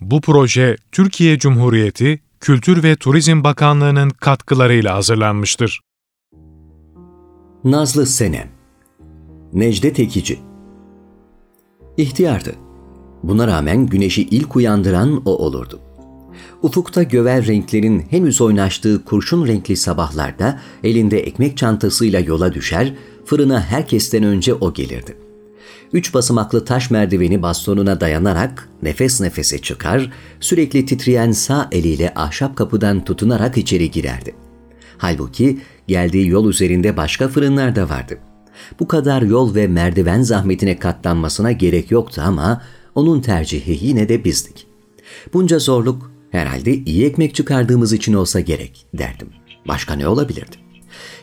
Bu proje Türkiye Cumhuriyeti Kültür ve Turizm Bakanlığı'nın katkılarıyla hazırlanmıştır. Nazlı Senem Necdet Ekici İhtiyardı. Buna rağmen güneşi ilk uyandıran o olurdu. Ufukta gövel renklerin henüz oynaştığı kurşun renkli sabahlarda elinde ekmek çantasıyla yola düşer, fırına herkesten önce o gelirdi. Üç basamaklı taş merdiveni bastonuna dayanarak nefes nefese çıkar, sürekli titreyen sağ eliyle ahşap kapıdan tutunarak içeri girerdi. Halbuki geldiği yol üzerinde başka fırınlar da vardı. Bu kadar yol ve merdiven zahmetine katlanmasına gerek yoktu ama onun tercihi yine de bizdik. Bunca zorluk herhalde iyi ekmek çıkardığımız için olsa gerek derdim. Başka ne olabilirdi?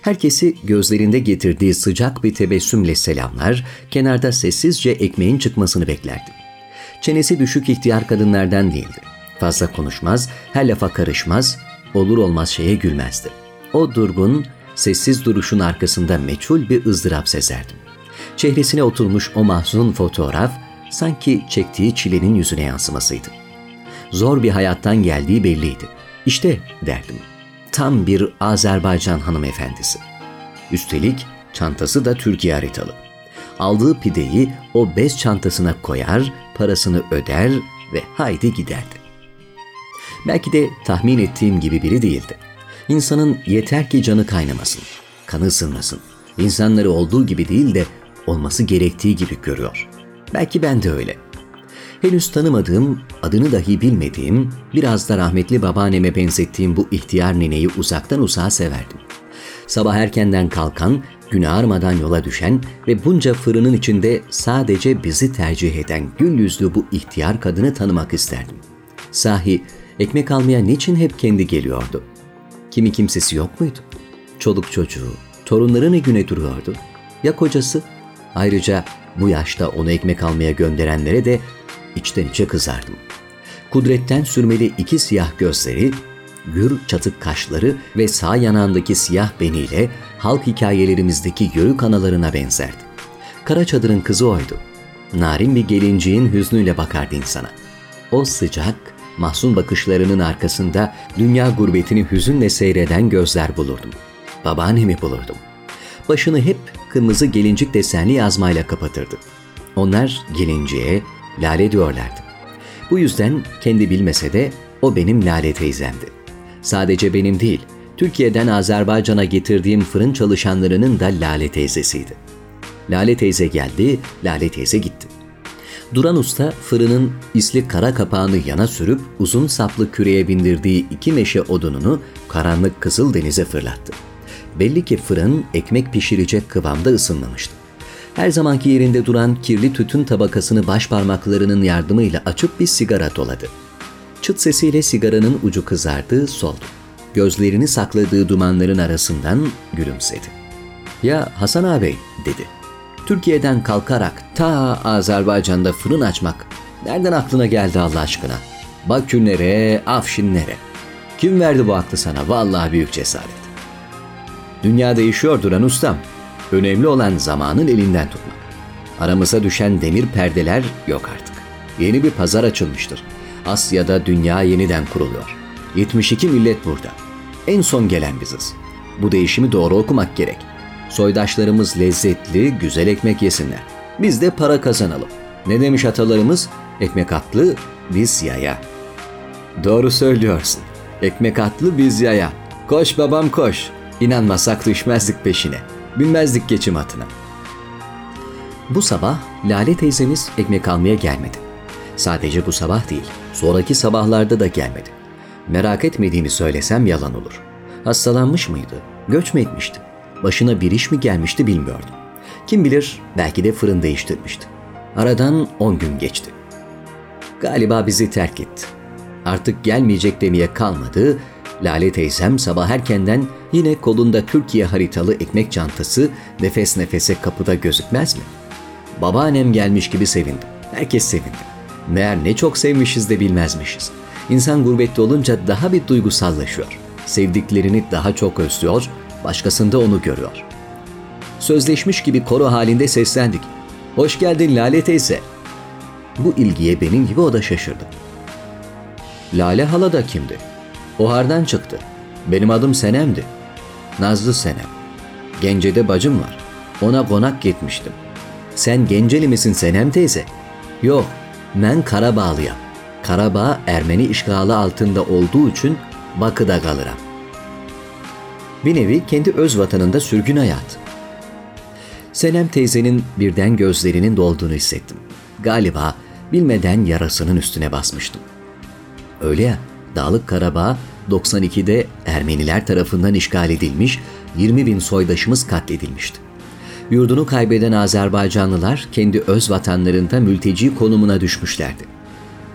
Herkesi gözlerinde getirdiği sıcak bir tebessümle selamlar, kenarda sessizce ekmeğin çıkmasını beklerdi. Çenesi düşük ihtiyar kadınlardan değildi. Fazla konuşmaz, her lafa karışmaz, olur olmaz şeye gülmezdi. O durgun, sessiz duruşun arkasında meçhul bir ızdırap sezerdim. Çehresine oturmuş o mahzun fotoğraf, sanki çektiği çilenin yüzüne yansımasıydı. Zor bir hayattan geldiği belliydi. İşte derdim, tam bir Azerbaycan hanımefendisi. Üstelik çantası da Türkiye haritalı. Aldığı pideyi o bez çantasına koyar, parasını öder ve haydi giderdi. Belki de tahmin ettiğim gibi biri değildi. İnsanın yeter ki canı kaynamasın, kanı ısınmasın. İnsanları olduğu gibi değil de olması gerektiği gibi görüyor. Belki ben de öyle. Henüz tanımadığım, adını dahi bilmediğim, biraz da rahmetli babaanneme benzettiğim bu ihtiyar nineyi uzaktan uzağa severdim. Sabah erkenden kalkan, güne ağarmadan yola düşen ve bunca fırının içinde sadece bizi tercih eden gül yüzlü bu ihtiyar kadını tanımak isterdim. Sahi, ekmek almaya niçin hep kendi geliyordu? Kimi kimsesi yok muydu? Çoluk çocuğu, torunları ne güne duruyordu? Ya kocası? Ayrıca bu yaşta onu ekmek almaya gönderenlere de içten içe kızardım. Kudretten sürmeli iki siyah gözleri, gür çatık kaşları ve sağ yanağındaki siyah beniyle halk hikayelerimizdeki yörük analarına benzerdi. Kara çadırın kızı oydu. Narin bir gelinciğin hüznüyle bakardı insana. O sıcak, mahzun bakışlarının arkasında dünya gurbetini hüzünle seyreden gözler bulurdum. Babaannemi bulurdum. Başını hep kırmızı gelincik desenli yazmayla kapatırdı. Onlar gelinciğe, Lale diyorlardı. Bu yüzden kendi bilmese de o benim Lale teyzemdi. Sadece benim değil, Türkiye'den Azerbaycan'a getirdiğim fırın çalışanlarının da Lale teyzesiydi. Lale teyze geldi, Lale teyze gitti. Duran Usta fırının isli kara kapağını yana sürüp uzun saplı küreye bindirdiği iki meşe odununu karanlık kızıl denize fırlattı. Belli ki fırın ekmek pişirecek kıvamda ısınmamıştı. Her zamanki yerinde duran kirli tütün tabakasını baş parmaklarının yardımıyla açıp bir sigara doladı. Çıt sesiyle sigaranın ucu kızardı, soldu. Gözlerini sakladığı dumanların arasından gülümsedi. ''Ya Hasan ağabey'' dedi. ''Türkiye'den kalkarak ta Azerbaycan'da fırın açmak nereden aklına geldi Allah aşkına? Bakünlere, Afşinlere. Kim verdi bu aklı sana? Vallahi büyük cesaret. Dünya değişiyor Duran ustam. Önemli olan zamanın elinden tutmak. Aramıza düşen demir perdeler yok artık. Yeni bir pazar açılmıştır. Asya'da dünya yeniden kuruluyor. 72 millet burada. En son gelen biziz. Bu değişimi doğru okumak gerek. Soydaşlarımız lezzetli, güzel ekmek yesinler. Biz de para kazanalım. Ne demiş atalarımız? Ekmek atlı, biz yaya. Doğru söylüyorsun. Ekmek atlı biz yaya. Koş babam koş. İnanmasak düşmezdik peşine. Binmezdik geçim atına. Bu sabah Lale teyzemiz ekmek almaya gelmedi. Sadece bu sabah değil, sonraki sabahlarda da gelmedi. Merak etmediğimi söylesem yalan olur. Hastalanmış mıydı? Göç mü etmişti? Başına bir iş mi gelmişti bilmiyordum. Kim bilir belki de fırın değiştirmişti. Aradan on gün geçti. Galiba bizi terk etti. Artık gelmeyecek demeye kalmadı, Lale teyzem sabah erkenden yine kolunda Türkiye haritalı ekmek çantası nefes nefese kapıda gözükmez mi? Babaannem gelmiş gibi sevindim. Herkes sevindi. Meğer ne çok sevmişiz de bilmezmişiz. İnsan gurbette olunca daha bir duygusallaşıyor. Sevdiklerini daha çok özlüyor, başkasında onu görüyor. Sözleşmiş gibi koro halinde seslendik. Hoş geldin Lale teyze. Bu ilgiye benim gibi o da şaşırdı. Lale hala da kimdi? O hardan çıktı. Benim adım Senem'di. Nazlı Senem. Gence'de bacım var. Ona konak gitmiştim. Sen Genceli misin Senem teyze? Yok, ben Karabağlıyam. Karabağ Ermeni işgali altında olduğu için Bakı'da kalırım. Bir nevi kendi öz vatanında sürgün hayat. Senem teyzenin birden gözlerinin dolduğunu hissettim. Galiba bilmeden yarasının üstüne basmıştım. Öyle ya, Dağlık Karabağ 92'de Ermeniler tarafından işgal edilmiş, 20 bin soydaşımız katledilmişti. Yurdunu kaybeden Azerbaycanlılar kendi öz vatanlarında mülteci konumuna düşmüşlerdi.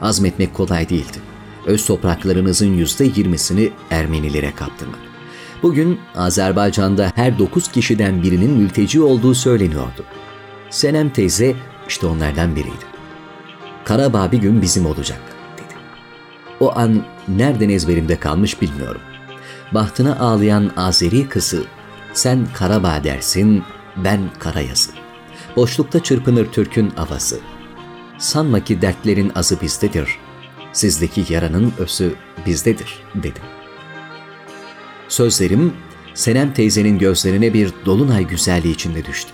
Azmetmek kolay değildi. Öz topraklarınızın yüzde yirmisini Ermenilere kaptırmak. Bugün Azerbaycan'da her dokuz kişiden birinin mülteci olduğu söyleniyordu. Senem teyze işte onlardan biriydi. Karabağ bir gün bizim olacak. O an nereden ezberimde kalmış bilmiyorum. Bahtına ağlayan Azeri kızı sen Karabağ dersin ben Karayazı. Boşlukta çırpınır Türk'ün avası. Sanma ki dertlerin azı bizdedir. Sizdeki yaranın ösü bizdedir dedim. Sözlerim Senem teyzenin gözlerine bir dolunay güzelliği içinde düştü.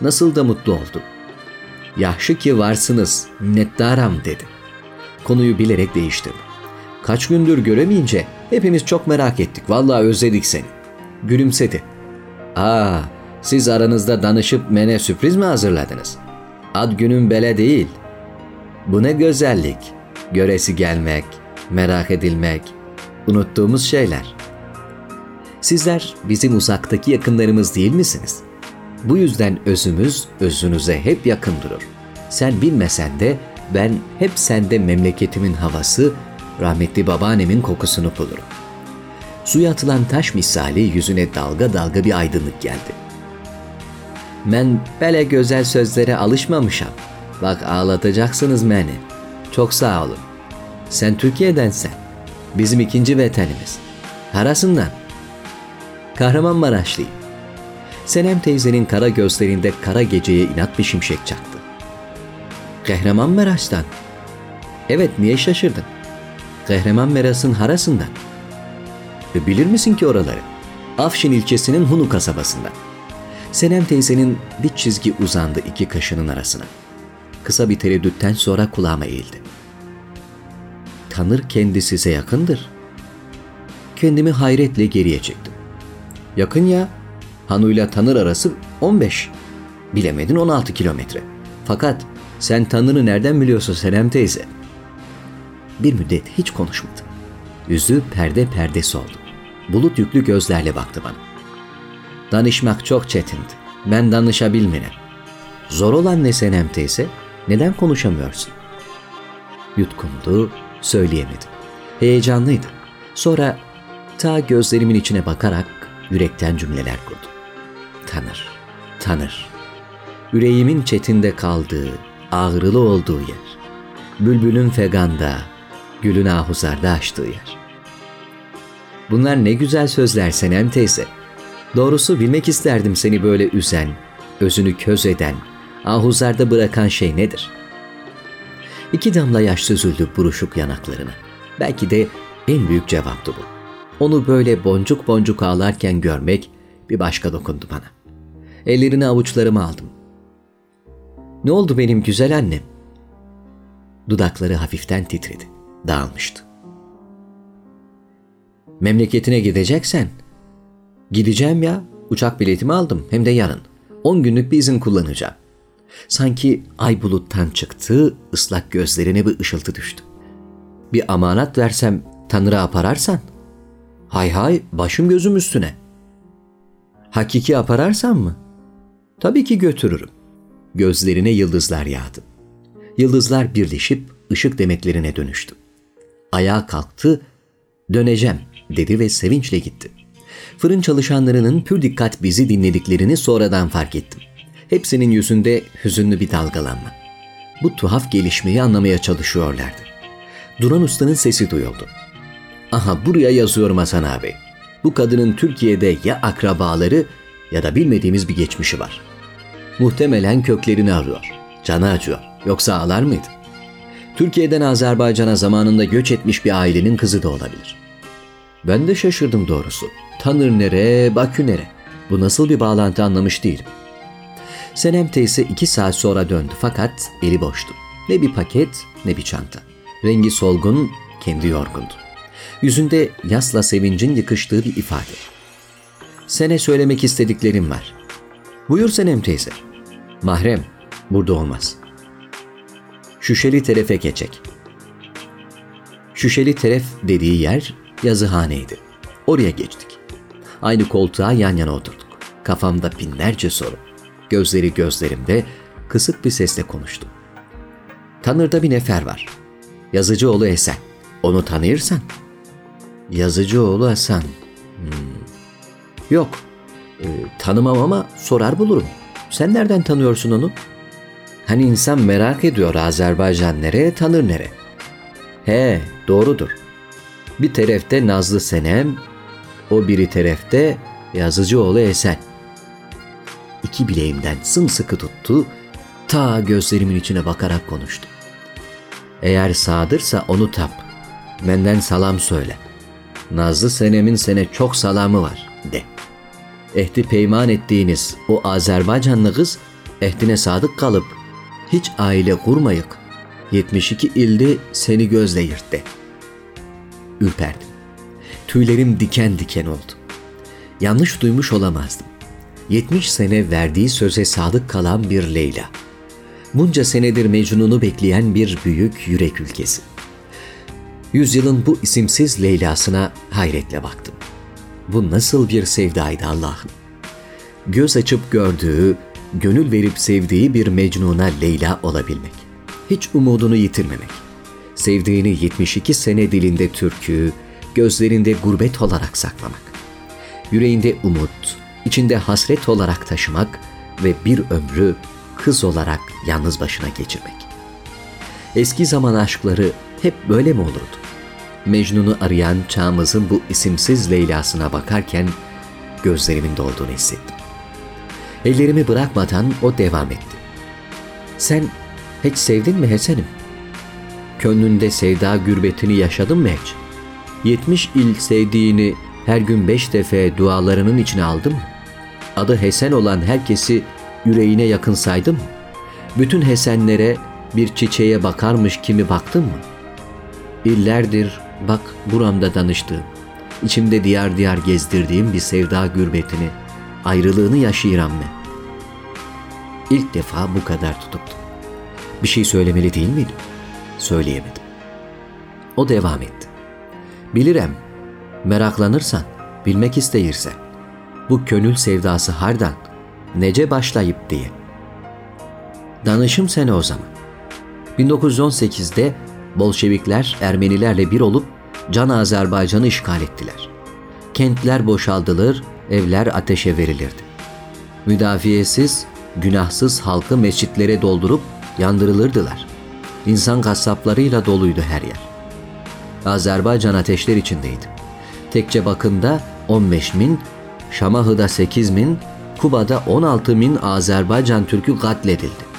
Nasıl da mutlu oldu. Yahşı ki varsınız, minnettarım dedi. Konuyu bilerek değiştirdim. Kaç gündür göremeyince hepimiz çok merak ettik. Vallahi özledik seni. Gülümsedi. Aa, siz aranızda danışıp mene sürpriz mi hazırladınız? Ad günün bele değil. Bu ne güzellik. Göresi gelmek, merak edilmek, unuttuğumuz şeyler. Sizler bizim uzaktaki yakınlarımız değil misiniz? Bu yüzden özümüz özünüze hep yakın durur. Sen bilmesen de ben hep sende memleketimin havası, rahmetli babaannemin kokusunu bulurum. Suya atılan taş misali yüzüne dalga dalga bir aydınlık geldi. Ben böyle güzel sözlere alışmamışam. Bak ağlatacaksınız beni. Çok sağ olun. Sen Türkiye'densen. Bizim ikinci vatanımız. Harasından. Kahramanmaraşlıyım. Senem teyzenin kara gözlerinde kara geceye inat bir şimşek çaktı. Kahramanmaraş'tan. Evet niye şaşırdın? Kahramanmaraş'ın harasından. Ve bilir misin ki oraları? Afşin ilçesinin Hunu kasabasından. Senem teyzenin bir çizgi uzandı iki kaşının arasına. Kısa bir tereddütten sonra kulağıma eğildi. Tanır kendi size yakındır. Kendimi hayretle geriye çektim. Yakın ya. Hanu'yla Tanır arası 15. Bilemedin 16 kilometre. Fakat sen Tanır'ı nereden biliyorsun Senem teyze? Bir müddet hiç konuşmadı. Yüzü perde perde soldu. Bulut yüklü gözlerle baktı bana. Danışmak çok çetindi. Ben danışabilmenim. Zor olan ne Senem teyze? Neden konuşamıyorsun? Yutkundu, söyleyemedim. Heyecanlıydı. Sonra ta gözlerimin içine bakarak yürekten cümleler kurdu. Tanır, tanır. Yüreğimin çetinde kaldığı, ağrılı olduğu yer. Bülbülün feganda, gülün ahuzarda açtığı yer. Bunlar ne güzel sözler Senem teyze.'' Doğrusu bilmek isterdim seni böyle üzen, özünü köz eden, ahuzarda bırakan şey nedir? İki damla yaş süzüldü buruşuk yanaklarına. Belki de en büyük cevaptı bu. Onu böyle boncuk boncuk ağlarken görmek bir başka dokundu bana. Ellerini avuçlarıma aldım. Ne oldu benim güzel annem? Dudakları hafiften titredi. Dağılmıştı. Memleketine gideceksen Gideceğim ya. Uçak biletimi aldım. Hem de yarın. 10 günlük bir izin kullanacağım. Sanki ay buluttan çıktı, ıslak gözlerine bir ışıltı düştü. Bir amanat versem Tanrı'ya apararsan? Hay hay başım gözüm üstüne. Hakiki apararsan mı? Tabii ki götürürüm. Gözlerine yıldızlar yağdı. Yıldızlar birleşip ışık demetlerine dönüştü. Ayağa kalktı, döneceğim dedi ve sevinçle gitti. Fırın çalışanlarının pür dikkat bizi dinlediklerini sonradan fark ettim. Hepsinin yüzünde hüzünlü bir dalgalanma. Bu tuhaf gelişmeyi anlamaya çalışıyorlardı. Duran Usta'nın sesi duyuldu. Aha buraya yazıyorum Hasan abi. Bu kadının Türkiye'de ya akrabaları ya da bilmediğimiz bir geçmişi var. Muhtemelen köklerini arıyor. Canı acıyor. Yoksa ağlar mıydı? Türkiye'den Azerbaycan'a zamanında göç etmiş bir ailenin kızı da olabilir. Ben de şaşırdım doğrusu. Tanır nere, Bakü nere? Bu nasıl bir bağlantı anlamış değilim. Senem teyze iki saat sonra döndü fakat eli boştu. Ne bir paket ne bir çanta. Rengi solgun, kendi yorgundu. Yüzünde yasla sevincin yıkıştığı bir ifade. Sene söylemek istediklerim var. Buyur Senem teyze. Mahrem, burada olmaz. Şüşeli terefe geçecek. Şüşeli teref dediği yer yazıhaneydi. Oraya geçtik. Aynı koltuğa yan yana oturduk. Kafamda binlerce soru. Gözleri gözlerimde kısık bir sesle konuştum. Tanır'da bir nefer var. Yazıcıoğlu Esen. Onu tanıyırsan. Yazıcıoğlu Hasan. Hmm. Yok. E, tanımam ama sorar bulurum. Sen nereden tanıyorsun onu? Hani insan merak ediyor Azerbaycan nereye tanır nere. He doğrudur. Bir tarafta Nazlı Senem, o biri tarafta Yazıcıoğlu Esen. İki bileğimden sımsıkı tuttu, ta gözlerimin içine bakarak konuştu. Eğer sağdırsa onu tap. Benden salam söyle. Nazlı Senem'in sene çok salamı var de. Ehdi peyman ettiğiniz o Azerbaycanlı kız ehdine sadık kalıp hiç aile kurmayık. 72 ilde seni gözle yırttı. Ürperdim. Tüylerim diken diken oldu. Yanlış duymuş olamazdım. 70 sene verdiği söze sadık kalan bir Leyla. Bunca senedir Mecnun'u bekleyen bir büyük yürek ülkesi. Yüzyılın bu isimsiz Leyla'sına hayretle baktım. Bu nasıl bir sevdaydı Allah'ım. Göz açıp gördüğü, gönül verip sevdiği bir Mecnun'a Leyla olabilmek. Hiç umudunu yitirmemek. Sevdiğini 72 sene dilinde türkü, gözlerinde gurbet olarak saklamak. Yüreğinde umut, içinde hasret olarak taşımak ve bir ömrü kız olarak yalnız başına geçirmek. Eski zaman aşkları hep böyle mi olurdu? Mecnun'u arayan çağımızın bu isimsiz Leyla'sına bakarken gözlerimin dolduğunu hissettim. Ellerimi bırakmadan o devam etti. Sen hiç sevdin mi Hesen'im? Könlünde sevda gürbetini yaşadın mı hiç? Yetmiş il sevdiğini her gün beş defa dualarının içine aldın mı? Adı Hesen olan herkesi yüreğine yakın saydın mı? Bütün Hesenlere bir çiçeğe bakarmış kimi baktın mı? İllerdir bak buramda danıştığım, içimde diyar diyar gezdirdiğim bir sevda gürbetini, ayrılığını yaşayıram ben. İlk defa bu kadar tutuktum. Bir şey söylemeli değil miydim? Söyleyemedim. O devam etti. Bilirem, meraklanırsan, bilmek isteyirsen, bu könül sevdası hardan, nece başlayıp diye. Danışım sene o zaman. 1918'de Bolşevikler Ermenilerle bir olup Can Azerbaycan'ı işgal ettiler. Kentler boşaldılır, evler ateşe verilirdi. Müdafiyesiz, günahsız halkı mescitlere doldurup yandırılırdılar. İnsan kasaplarıyla doluydu her yer. Azerbaycan ateşler içindeydi. Tekçe Bakın'da 15 bin, Şamahı'da 8 bin, Kuba'da 16 bin Azerbaycan Türk'ü katledildi.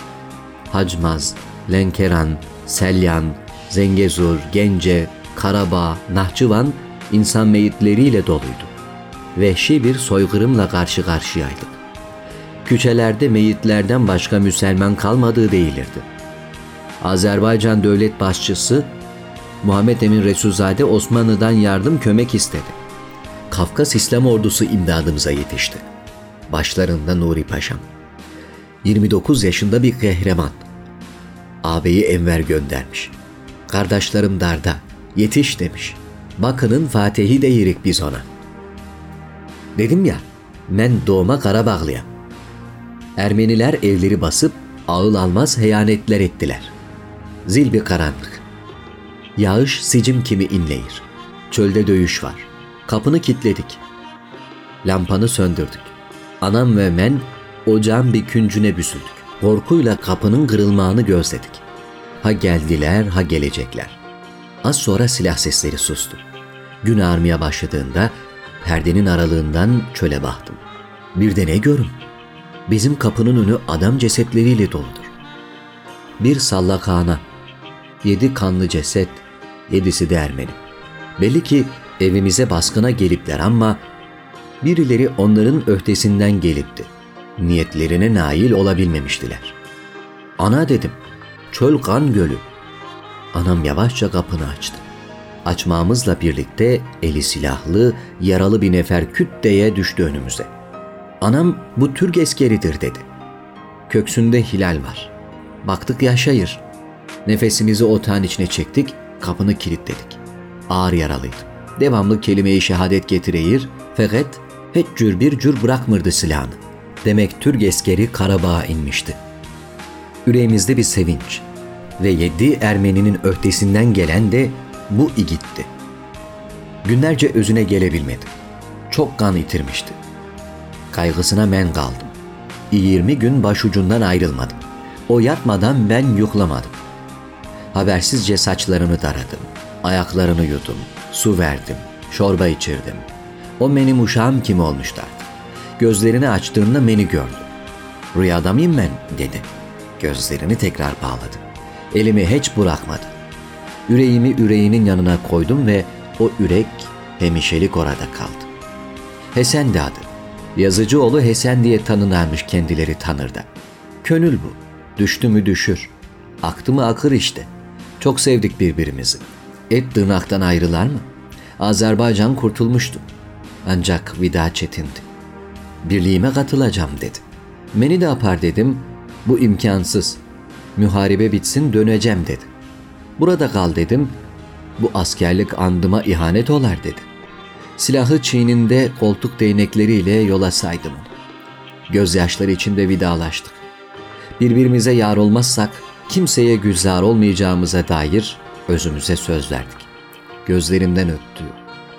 Hacmaz, Lenkeran, Selyan, Zengezur, Gence, Karabağ, Nahçıvan insan meyitleriyle doluydu. Vehşi bir soykırımla karşı karşıyaydık. Küçelerde meyitlerden başka Müslüman kalmadığı değilirdi. Azerbaycan devlet başçısı Muhammed Emin Resulzade Osmanlı'dan yardım kömek istedi. Kafkas İslam ordusu imdadımıza yetişti. Başlarında Nuri Paşam. 29 yaşında bir kahraman. Ağabeyi Enver göndermiş. Kardeşlerim darda, yetiş demiş. Bakının Fatih'i de yirik biz ona. Dedim ya, ben doğma Karabağlıyam. Ermeniler evleri basıp ağıl almaz heyanetler ettiler. Zil bir karanlık. Yağış sicim kimi inleyir. Çölde dövüş var. Kapını kilitledik. Lampanı söndürdük. Anam ve men ocağın bir küncüne büsüldük. Korkuyla kapının kırılmağını gözledik. Ha geldiler ha gelecekler. Az sonra silah sesleri sustu. Gün ağarmaya başladığında perdenin aralığından çöle baktım. Bir de ne görün? Bizim kapının önü adam cesetleriyle doludur. Bir sallakhana, yedi kanlı ceset, yedisi de Ermeni. Belli ki evimize baskına gelipler ama birileri onların öhtesinden gelipti. Niyetlerine nail olabilmemiştiler. Ana dedim, çöl kan gölü. Anam yavaşça kapını açtı. Açmamızla birlikte eli silahlı, yaralı bir nefer küt diye düştü önümüze. Anam bu Türk eskeridir dedi. Köksünde hilal var. Baktık yaşayır. Nefesimizi otağın içine çektik, kapını kilitledik. Ağır yaralıydı. Devamlı kelime-i şehadet getireyir, fakat hiç cür bir cür bırakmırdı silahını. Demek Türk eskeri Karabağ'a inmişti. Yüreğimizde bir sevinç ve yedi Ermeninin öhtesinden gelen de bu igitti. Günlerce özüne gelebilmedi. Çok kan itirmişti. Kaygısına men kaldım. 20 gün başucundan ayrılmadım. O yatmadan ben yuklamadım. Habersizce saçlarını daradım. Ayaklarını yudum. Su verdim. Çorba içirdim. O benim uşağım kim olmuştu. Gözlerini açtığında beni gördü. Rüyada mıyım ben dedi. Gözlerini tekrar bağladı. Elimi hiç bırakmadı. Yüreğimi yüreğinin yanına koydum ve o yürek hemişelik orada kaldı. Hesen de adı. Yazıcıoğlu Hesen diye tanınarmış kendileri tanırda. Könül bu. Düştü mü düşür. Aktı mı akır işte. Çok sevdik birbirimizi. Et tırnaktan ayrılar mı? Azerbaycan kurtulmuştu. Ancak vida çetindi. Birliğime katılacağım dedi. Beni de yapar dedim. Bu imkansız. Müharibe bitsin döneceğim dedi. Burada kal dedim. Bu askerlik andıma ihanet olar dedi. Silahı çiğninde koltuk değnekleriyle yola saydım onu. Gözyaşları içinde vidalaştık. Birbirimize yar olmazsak kimseye güzar olmayacağımıza dair özümüze söz verdik. Gözlerimden öttü,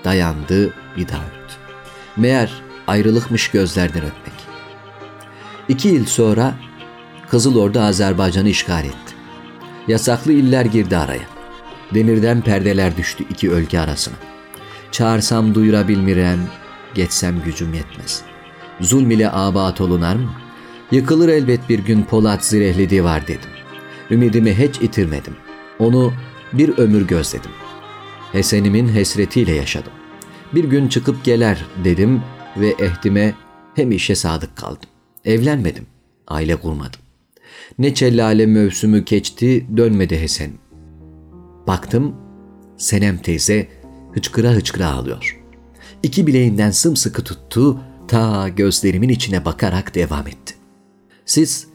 dayandı, bir daha öptü. Meğer ayrılıkmış gözlerden öpmek. İki yıl sonra Kızıl Ordu Azerbaycan'ı işgal etti. Yasaklı iller girdi araya. Demirden perdeler düştü iki ülke arasına. Çağırsam duyurabilmirem, geçsem gücüm yetmez. Zulm ile abat olunar mı? Yıkılır elbet bir gün Polat zirehlidi var dedim. Ümidimi hiç itirmedim. Onu bir ömür gözledim. Hesenimin hesretiyle yaşadım. Bir gün çıkıp geler dedim ve ehdime hem işe sadık kaldım. Evlenmedim, aile kurmadım. Ne çellale mevsümü geçti dönmedi Hesen. Baktım Senem teyze hıçkıra hıçkıra ağlıyor. İki bileğinden sımsıkı tuttu ta gözlerimin içine bakarak devam etti. Siz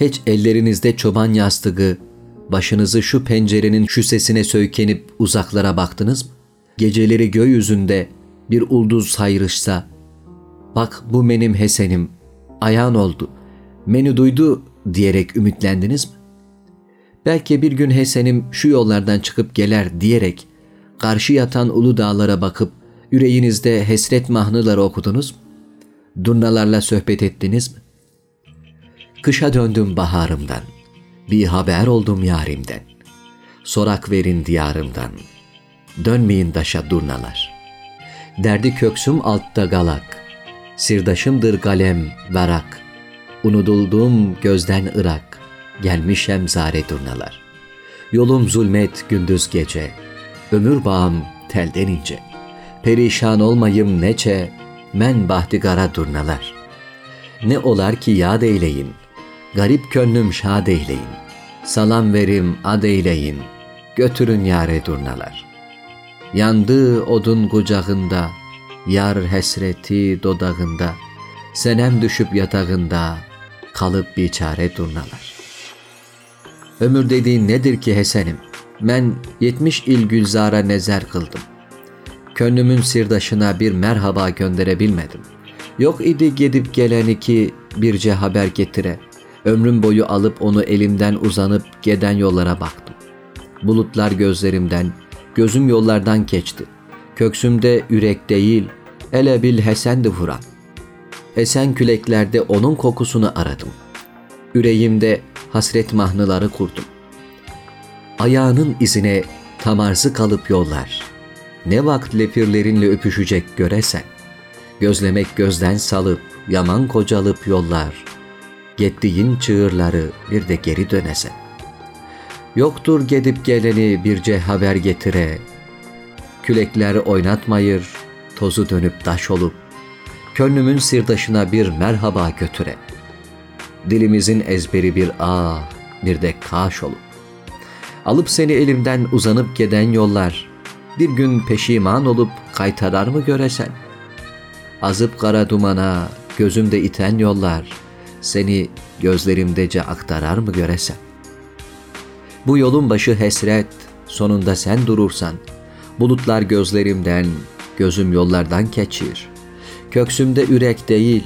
hiç ellerinizde çoban yastığı, başınızı şu pencerenin şüsesine söykenip uzaklara baktınız mı? Geceleri gökyüzünde bir ulduz sayrışsa, bak bu benim Hesenim, ayağın oldu, beni duydu diyerek ümitlendiniz mi? Belki bir gün Hesenim şu yollardan çıkıp geler diyerek karşı yatan ulu dağlara bakıp yüreğinizde hesret mahnıları okudunuz mu? Durnalarla sohbet ettiniz mi? Kışa döndüm baharımdan, bir haber oldum yarimden. Sorak verin diyarımdan, dönmeyin daşa durnalar. Derdi köksüm altta galak, sirdaşımdır galem, varak. Unutuldum gözden ırak, gelmişem zare durnalar. Yolum zulmet gündüz gece, ömür bağım telden ince. Perişan olmayım neçe, men bahtigara durnalar. Ne olar ki yad eyleyin, garip könlüm şad eyleyin. Salam verim ad eyleyin, götürün yare durnalar. Yandı odun kucağında, yar hesreti dodağında, senem düşüp yatağında, kalıp bir çare durnalar. Ömür dediğin nedir ki Hesenim? Ben yetmiş il gülzara nezer kıldım. Könlümün sirdaşına bir merhaba gönderebilmedim. Yok idi gidip geleni ki birce haber getire. Ömrüm boyu alıp onu elimden uzanıp geden yollara baktım. Bulutlar gözlerimden, gözüm yollardan geçti. Köksümde yürek değil, ele bil Hesendi vuran. Esen küleklerde onun kokusunu aradım. Yüreğimde hasret mahnıları kurdum. Ayağının izine tamarsı kalıp yollar. Ne vakt lepirlerinle öpüşecek göresen. Gözlemek gözden salıp, yaman kocalıp yollar. Gettiğin çığırları bir de geri dönesen. Yoktur gedip geleni birce haber getire. Külekler oynatmayır, tozu dönüp taş olup, Könlümün sirdaşına bir merhaba götüre. Dilimizin ezberi bir a, bir de kaş olup. Alıp seni elimden uzanıp giden yollar, bir gün peşiman olup kaytarar mı göresen? Azıp kara dumana, gözümde iten yollar, seni gözlerimdece aktarar mı göresen? Bu yolun başı hesret, sonunda sen durursan, bulutlar gözlerimden, gözüm yollardan keçir. Köksümde ürek değil,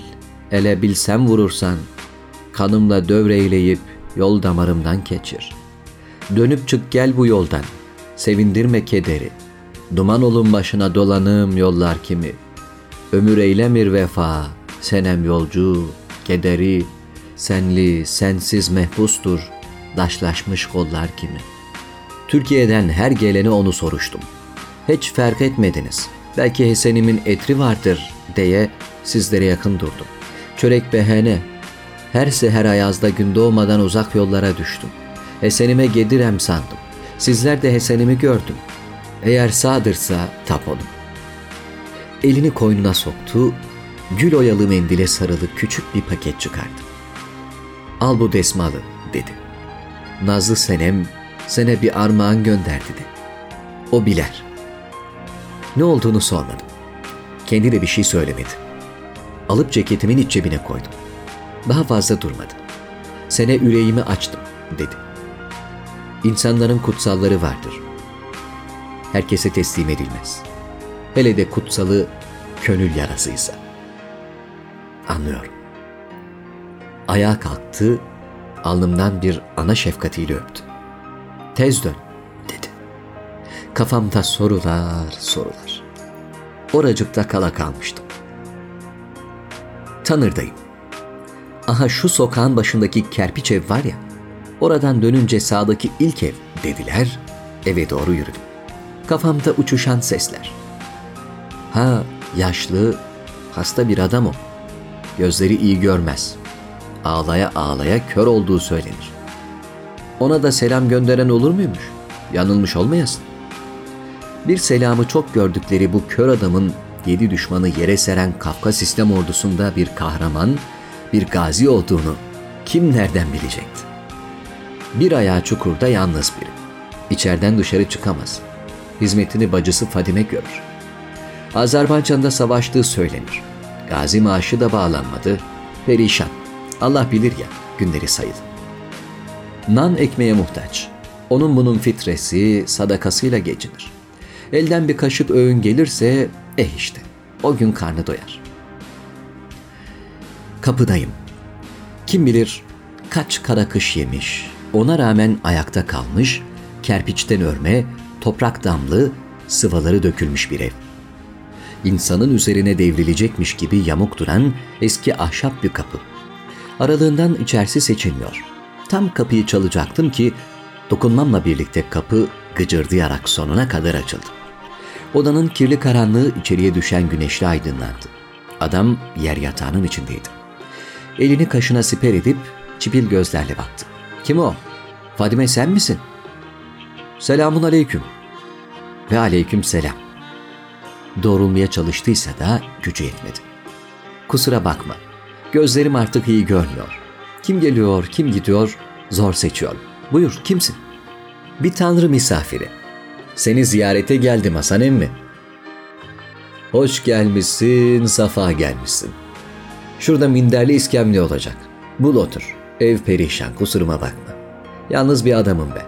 ele bilsem vurursan, kanımla dövreyleyip yol damarımdan keçir. Dönüp çık gel bu yoldan, sevindirme kederi. Duman olun başına dolanım yollar kimi. Ömür eylemir vefa, senem yolcu, kederi, senli, sensiz mehpustur, daşlaşmış kollar kimi. Türkiye'den her geleni onu soruştum. Hiç fark etmediniz. Belki Hesen'imin etri vardır diye sizlere yakın durdum. Çörek behene, her seher ayazda gün doğmadan uzak yollara düştüm. Hesenime gedirem sandım. Sizler de Hesenimi gördüm. Eğer sağdırsa tap olun. Elini koynuna soktu, gül oyalı mendile sarılı küçük bir paket çıkardı. Al bu desmalı dedi. Nazlı senem sene bir armağan gönderdi de. O biler. Ne olduğunu sormadım. Kendi de bir şey söylemedi. Alıp ceketimin iç cebine koydum. Daha fazla durmadı. Sene yüreğimi açtım dedi. İnsanların kutsalları vardır. Herkese teslim edilmez. Hele de kutsalı könül yarasıysa. Anlıyorum. Ayağa kalktı, alnımdan bir ana şefkatiyle öptü. Tez dön dedi. Kafamda sorular sorular. Oracıkta kala kalmıştım. Tanırdayım. Aha şu sokağın başındaki kerpiç ev var ya, oradan dönünce sağdaki ilk ev dediler, eve doğru yürüdüm. Kafamda uçuşan sesler. Ha yaşlı, hasta bir adam o. Gözleri iyi görmez. Ağlaya ağlaya kör olduğu söylenir. Ona da selam gönderen olur muymuş? Yanılmış olmayasın. Bir selamı çok gördükleri bu kör adamın yedi düşmanı yere seren Kafka sistem ordusunda bir kahraman, bir gazi olduğunu kim nereden bilecekti? Bir ayağı çukurda yalnız biri. İçeriden dışarı çıkamaz. Hizmetini bacısı Fadime görür. Azerbaycan'da savaştığı söylenir. Gazi maaşı da bağlanmadı. Perişan. Allah bilir ya günleri sayılı. Nan ekmeğe muhtaç. Onun bunun fitresi, sadakasıyla geçinir. Elden bir kaşık öğün gelirse eh işte o gün karnı doyar. Kapıdayım. Kim bilir kaç kara kış yemiş, ona rağmen ayakta kalmış, kerpiçten örme, toprak damlı, sıvaları dökülmüş bir ev. İnsanın üzerine devrilecekmiş gibi yamuk duran eski ahşap bir kapı. Aralığından içerisi seçilmiyor. Tam kapıyı çalacaktım ki dokunmamla birlikte kapı gıcırdayarak sonuna kadar açıldı. Odanın kirli karanlığı içeriye düşen güneşle aydınlandı. Adam yer yatağının içindeydi. Elini kaşına siper edip çipil gözlerle baktı. Kim o? Fadime sen misin? Selamun aleyküm. Ve aleyküm selam. Doğrulmaya çalıştıysa da gücü yetmedi. Kusura bakma. Gözlerim artık iyi görmüyor. Kim geliyor, kim gidiyor zor seçiyorum. Buyur kimsin? Bir tanrı misafiri. Seni ziyarete geldim Hasan emmi. Hoş gelmişsin, safa gelmişsin. Şurada minderli iskemle olacak. Bul otur. Ev perişan, kusuruma bakma. Yalnız bir adamım ben.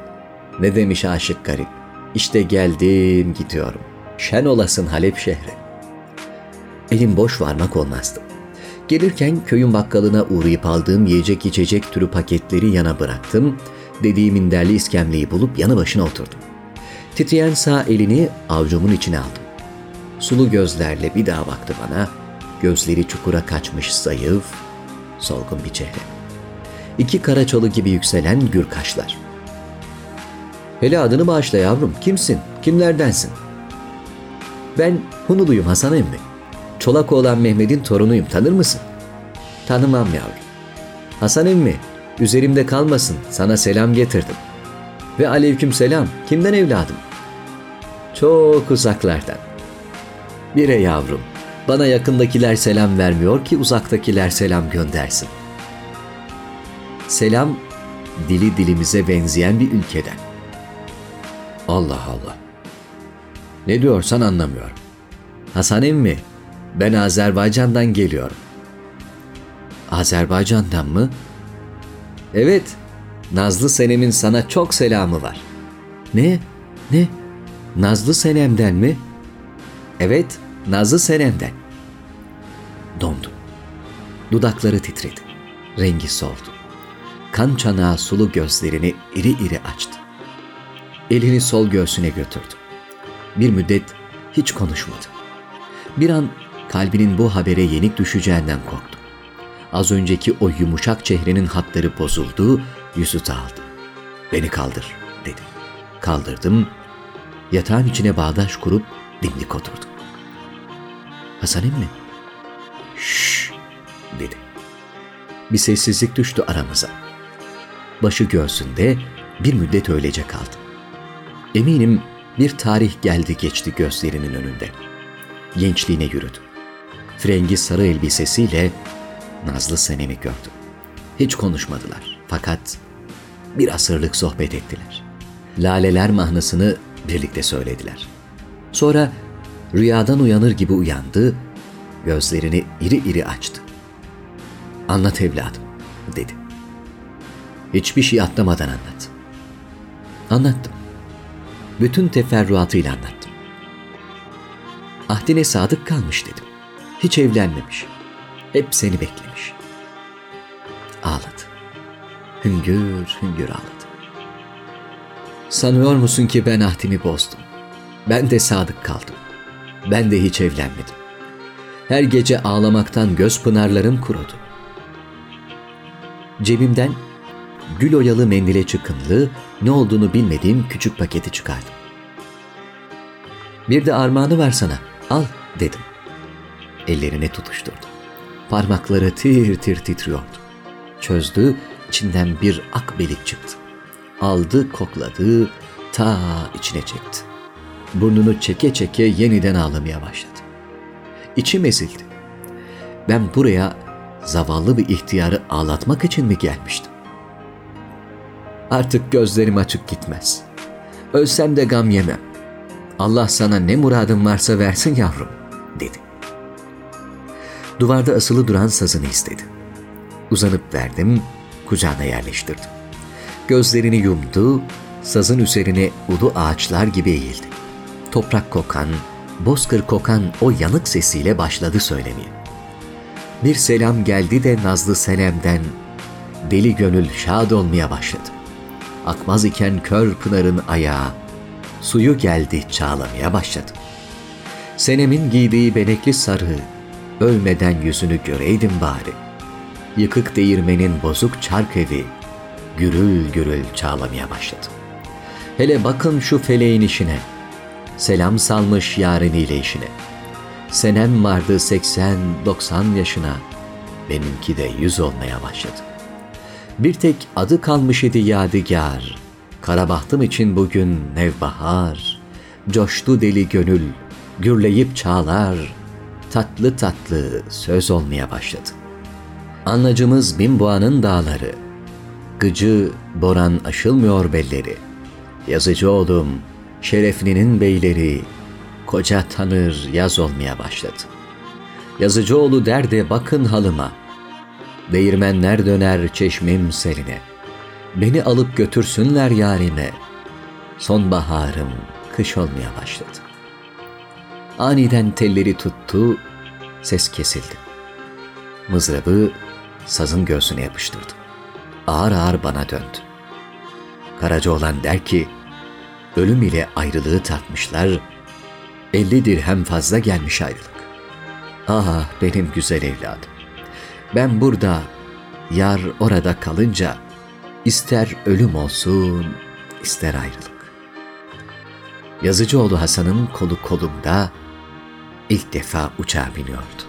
Ne demiş aşık garip. İşte geldim, gidiyorum. Şen olasın Halep şehri. Elim boş varmak olmazdı. Gelirken köyün bakkalına uğrayıp aldığım yiyecek içecek türü paketleri yana bıraktım. Dediğim minderli iskemleyi bulup yanı başına oturdum. Titreyen sağ elini avcumun içine aldım. Sulu gözlerle bir daha baktı bana. Gözleri çukura kaçmış zayıf, solgun bir çehre. İki kara çalı gibi yükselen gür kaşlar. Hele adını bağışla yavrum. Kimsin? Kimlerdensin? Ben Hunuluyum Hasan emmi. Çolak olan Mehmet'in torunuyum. Tanır mısın? Tanımam yavrum. Hasan emmi, üzerimde kalmasın. Sana selam getirdim. Ve aleyküm selam. Kimden evladım? Çok uzaklardan. Bire yavrum. Bana yakındakiler selam vermiyor ki uzaktakiler selam göndersin. Selam dili dilimize benzeyen bir ülkeden. Allah Allah. Ne diyorsan anlamıyorum. Hasan emmi, ben Azerbaycan'dan geliyorum. Azerbaycan'dan mı? Evet, Nazlı Senem'in sana çok selamı var. Ne? Ne? Nazlı Senem'den mi? Evet, Nazlı Senem'den. Dondu. Dudakları titredi. Rengi soldu. Kan çanağı sulu gözlerini iri iri açtı. Elini sol göğsüne götürdü. Bir müddet hiç konuşmadı. Bir an kalbinin bu habere yenik düşeceğinden korktu. Az önceki o yumuşak çehrenin hatları bozuldu, yüzü dağıldı. Beni kaldır dedi. Kaldırdım. Yatağın içine bağdaş kurup dimdik oturdum. Hasan emmi. Şşş dedi. Bir sessizlik düştü aramıza. Başı göğsünde bir müddet öylece kaldı. Eminim bir tarih geldi geçti gözlerinin önünde. Gençliğine yürüdü. Frengi sarı elbisesiyle Nazlı Senem'i gördü. Hiç konuşmadılar fakat bir asırlık sohbet ettiler. Laleler mahnısını birlikte söylediler. Sonra rüyadan uyanır gibi uyandı, gözlerini iri iri açtı. Anlat evladım, dedi. Hiçbir şey atlamadan anlat. Anlattım. Bütün teferruatıyla anlattım. Ahdine sadık kalmış dedim. Hiç evlenmemiş. Hep seni beklemiş. Ağladı. Hüngür hüngür ağladı. Sanıyor musun ki ben ahdimi bozdum? Ben de sadık kaldım. Ben de hiç evlenmedim. Her gece ağlamaktan göz pınarlarım kurudu. Cebimden gül oyalı mendile çıkınlı, ne olduğunu bilmediğim küçük paketi çıkardım. Bir de armağanı var sana, al dedim. Ellerine tutuşturdum. Parmakları tir tir titriyordu. Çözdü, içinden bir akbelik çıktı. Aldı, kokladı, ta içine çekti. Burnunu çeke çeke yeniden ağlamaya başladı. İçim ezildi. Ben buraya zavallı bir ihtiyarı ağlatmak için mi gelmiştim? Artık gözlerim açık gitmez. Ölsem de gam yemem. Allah sana ne muradın varsa versin yavrum. Duvarda asılı duran sazını istedi. Uzanıp verdim, kucağına yerleştirdim. Gözlerini yumdu, sazın üzerine ulu ağaçlar gibi eğildi. Toprak kokan, bozkır kokan o yanık sesiyle başladı söylemeye. Bir selam geldi de Nazlı Senem'den, deli gönül şad olmaya başladı. Akmaz iken kör pınarın ayağı, suyu geldi çağlamaya başladı. Senem'in giydiği benekli sarı, ölmeden yüzünü göreydim bari. Yıkık değirmenin bozuk çark evi, gürül gürül çağlamaya başladı. Hele bakın şu feleğin işine, selam salmış yariniyle işine. Senem vardı 80-90 yaşına, benimki de yüz olmaya başladı. Bir tek adı kalmış idi yadigar, karabahtım için bugün nevbahar, coştu deli gönül, gürleyip çağlar, tatlı tatlı söz olmaya başladı. Anlacımız Binboğa'nın dağları, gıcı boran aşılmıyor belleri, yazıcı oğlum, şereflinin beyleri, koca tanır yaz olmaya başladı. Yazıcıoğlu der de bakın halıma, değirmenler döner çeşmim seline, beni alıp götürsünler yarime, sonbaharım kış olmaya başladı. Aniden telleri tuttu, ses kesildi. Mızrabı sazın göğsüne yapıştırdı. Ağır ağır bana döndü. Karaca olan der ki, ölüm ile ayrılığı tartmışlar, elli dirhem fazla gelmiş ayrılık. Ah benim güzel evladım. Ben burada, yar orada kalınca, ister ölüm olsun, ister ayrılık. Yazıcıoğlu Hasan'ın kolu kolumda ilk defa uçağa biniyordu.